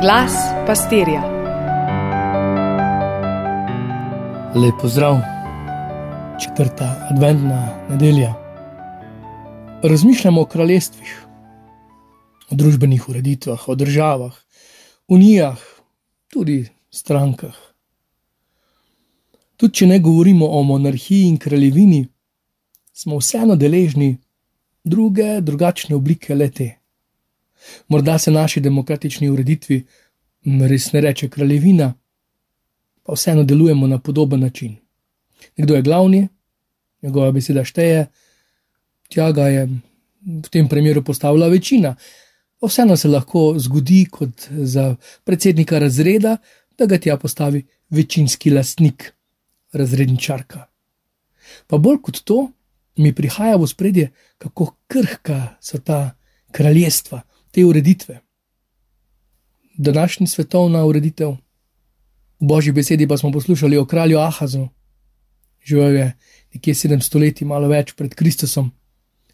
Glas pastirja. Lep pozdrav, četrta adventna nedelja. Razmišljamo o kraljestvih, o družbenih ureditvah, o državah, unijah, tudi strankah. Tudi če ne govorimo o monarhiji in kraljevini, smo vseeno deležni druge, drugačne oblike lete. Morda se naši demokratični ureditvi res ne reče kraljevina, pa vseeno delujemo na podoben način. Nekdo je glavni, njegova beseda šteje, tja ga je v tem primeru postavila večina. Pa vseeno se lahko zgodi, kot za predsednika razreda, da ga tja postavi večinski lastnik, razredničarka. Pa bolj kot to, mi prihaja v spredje, kako krhka so ta kraljestva, te ureditve. Današnji svetovna ureditev, v božji besedi pa smo poslušali o kralju Ahazu, živel je nekje sedem stoletij, malo več pred Kristusom,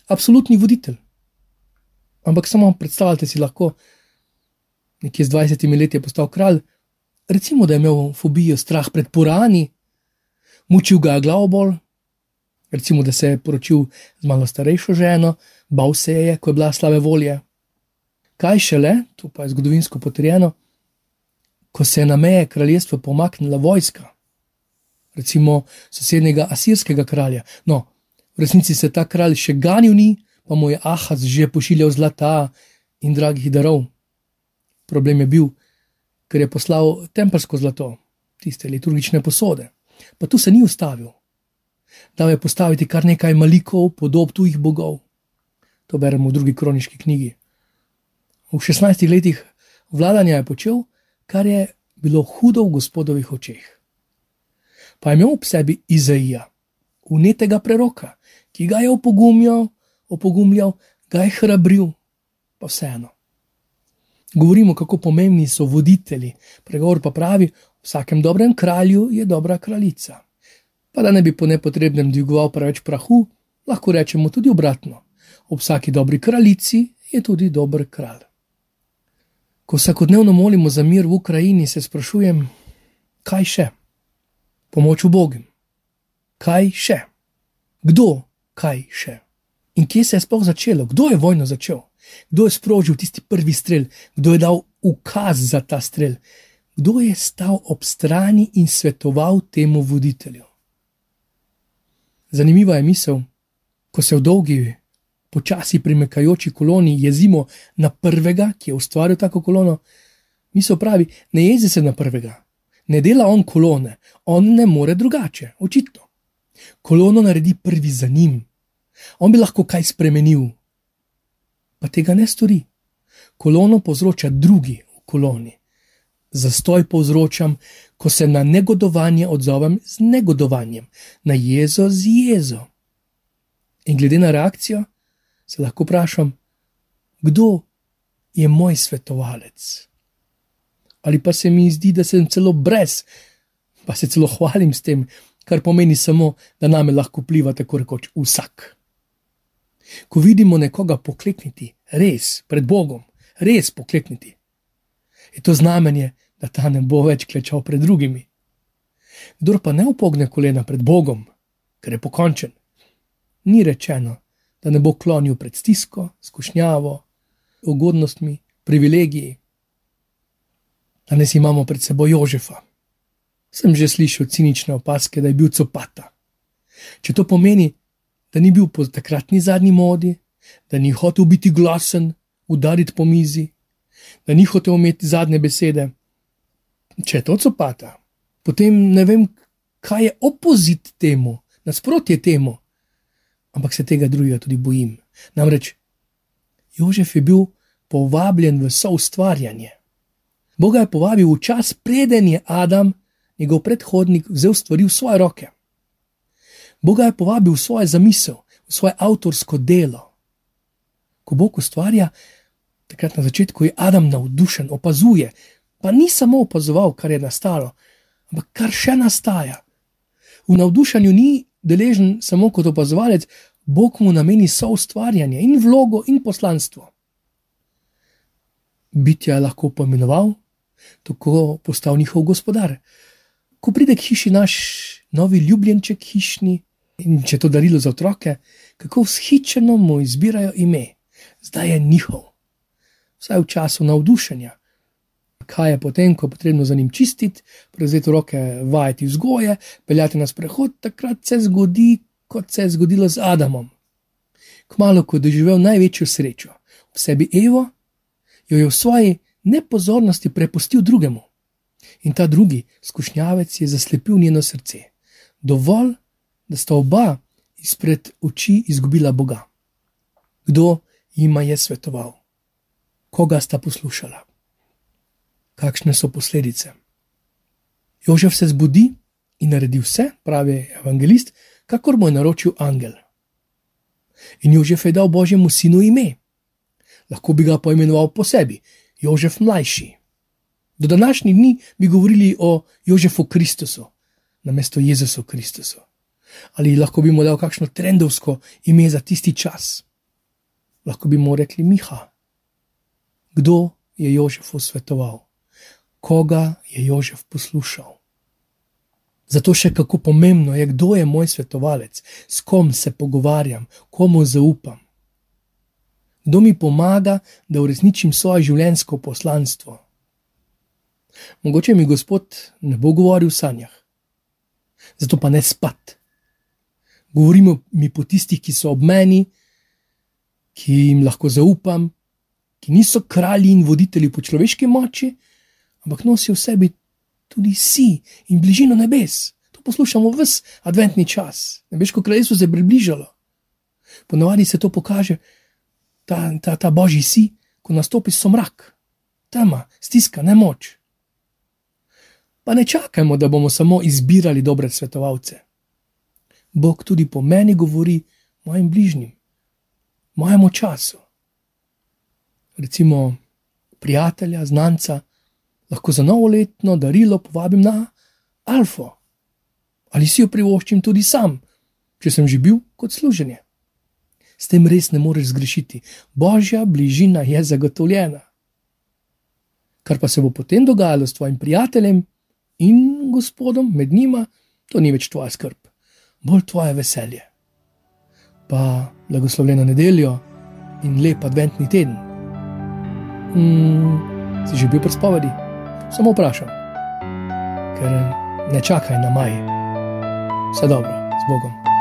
absolutni voditelj. Ampak samo predstavljate si lahko, nekje z 20 leti je postal kralj, recimo, da je imel fobijo, strah pred porani, mučil ga je glavobol, recimo, da se je poročil z malo starejšo ženo, bal se je, ko je bila slave volje. Kaj šele, to pa je zgodovinsko potrjeno, ko se je na meje kraljestva pomaknila vojska, recimo sosednjega asirskega kralja. No, v resnici se ta kralj še ganil ni, pa mu je Ahaz že pošiljal zlata in dragih darov. Problem je bil, ker je poslal tempersko zlato, tiste liturgične posode. Pa tu se ni ustavil da je postaviti kar nekaj malikov, podob tujih bogov. To beremo v drugi kroniški knjigi. V 16 letih vladanja je počel, kar je bilo hudo v gospodovih očeh. Pa je imel ob sebi Izaija, unetega preroka, ki ga je opogumljal, opogumljal, ga je hrabril, pa vseeno. Govorimo, kako pomembni so voditelji, pregovor pa pravi: v vsakem dobrem kralju je dobra kraljica pa da ne bi po nepotrebnem dvigoval preveč prahu, lahko rečemo tudi obratno. Ob vsaki dobri kraljici je tudi dober kralj. Ko vsakodnevno molimo za mir v Ukrajini, se sprašujem, kaj še? Pomoč v Bogu. Kaj še? Kdo, kaj še? In kje se je sploh začelo? Kdo je vojno začel? Kdo je sprožil tisti prvi strel? Kdo je dal ukaz za ta strel? Kdo je stal ob strani in svetoval temu voditelju? Zanimiva je misel, ko se v dolgi, počasi primekajoči koloni jezimo na prvega, ki je ustvaril tako kolono. Misel pravi: ne jezi se na prvega, ne dela on kolone, on ne more drugače, očitno. Kolono naredi prvi za njim, on bi lahko kaj spremenil, pa tega ne stori. Kolono povzroča drugi v koloni. Zastoj povzročam, ko se na negodovanje odzovem z negodovanjem, na jezo z jezo. In glede na reakcijo, se lahko vprašam, kdo je moj svetovalec. Ali pa se mi zdi, da sem celo brez, pa se celo hvalim s tem, kar pomeni samo, da name lahko pliva tako rekoč vsak. Ko vidimo nekoga poklekniti, res pred Bogom, res poklekniti, je to znamenje, da ta ne bo več klečal pred drugimi. Kdor pa ne upogne kolena pred Bogom, ker je pokončen, ni rečeno, da ne bo klonil pred stisko, skušnjavo, ugodnostmi, privilegiji. Danes imamo pred seboj Jožefa. Sem že slišal cinične opaske, da je bil copata. Če to pomeni, da ni bil po takratni zadnji modi, da ni hotel biti glasen, udariti po mizi, da ni hotel imeti zadnje besede, če je to copata, potem ne vem, kaj je opozit temu, nasprotje temu. Ampak se tega drugega tudi bojim. Namreč Jožef je bil povabljen v soustvarjanje. Boga je povabil v čas, preden je Adam, njegov predhodnik, vzel stvari v svoje roke. Boga je povabil v svoje zamisel, v svoje avtorsko delo. Ko Bog ustvarja, takrat na začetku je Adam navdušen, opazuje, pa ni samo opazoval, kar je nastalo, ampak kar še nastaja. V navdušenju ni deležen samo kot opazovalec, Bog mu nameni so ustvarjanje in vlogo in poslanstvo. Bitja je lahko pomenoval, tako postal njihov gospodar. Ko pride k hiši naš novi ljubljenček, hišni, in če to darilo za otroke, kako vzhičeno mu izbirajo ime, zdaj je njihov. Vsaj v času navdušenja. Kaj je potem, ko je potrebno za njim čistiti, prevzeti roke, vajeti vzgoje, peljati na sprehod, takrat se zgodi, kot se je zgodilo z Adamom. Kmalo, ko je doživel največjo srečo, v sebi Evo, jo je v svoji nepozornosti prepustil drugemu. In ta drugi skušnjavec je zaslepil njeno srce. Dovolj, da sta oba izpred oči izgubila Boga. Kdo jima je svetoval? Koga sta poslušala? Kakšne so posledice? Jožef se zbudi in naredi vse, pravi evangelist, kakor mu je naročil angel. In Jožef je dal Božjemu sinu ime. Lahko bi ga poimenoval po sebi, Jožef mlajši. Do današnji dni bi govorili o Jožefu Kristusu, namesto Jezusu Kristusu. Ali lahko bi mu dal kakšno trendovsko ime za tisti čas? Lahko bi mu rekli Miha. Kdo je Jožefu svetoval? Koga je Jožef poslušal? Zato še kako pomembno je, kdo je moj svetovalec, s kom se pogovarjam, komu zaupam. Kdo mi pomaga, da uresničim svoje življenjsko poslanstvo? Mogoče mi Gospod ne bo govoril v sanjah, zato pa ne spat. Govorimo mi po tistih, ki so ob meni, ki jim lahko zaupam, ki niso kralji in voditelji po človeški moči, ampak nosijo v sebi tudi si in bližino nebes. To poslušamo vse adventni čas, nebeško kraljestvo se je približalo. Ponovadi se to pokaže ta, ta, ta božji si, ko nastopi somrak, tema, stiska, nemoč. Pa ne čakajmo, da bomo samo izbirali dobre svetovalce. Bog tudi po meni govori mojim bližnjim, mojemu času. Recimo, prijatelja, znanca, lahko za novoletno darilo povabim na Alfa. Ali si jo privoščim tudi sam, če sem že bil kot služenje s tem res ne moreš zgrešiti. Božja bližina je zagotovljena. Kar pa se bo potem dogajalo s tvojim prijateljem in gospodom med njima, to ni več tvoja skrb, bolj tvoje veselje. Pa blagoslovljeno nedeljo in lep adventni teden. Hmm, si že bil pri spovedi? Samo vprašam, ker ne čakaj na maj. Vse dobro, z Bogom.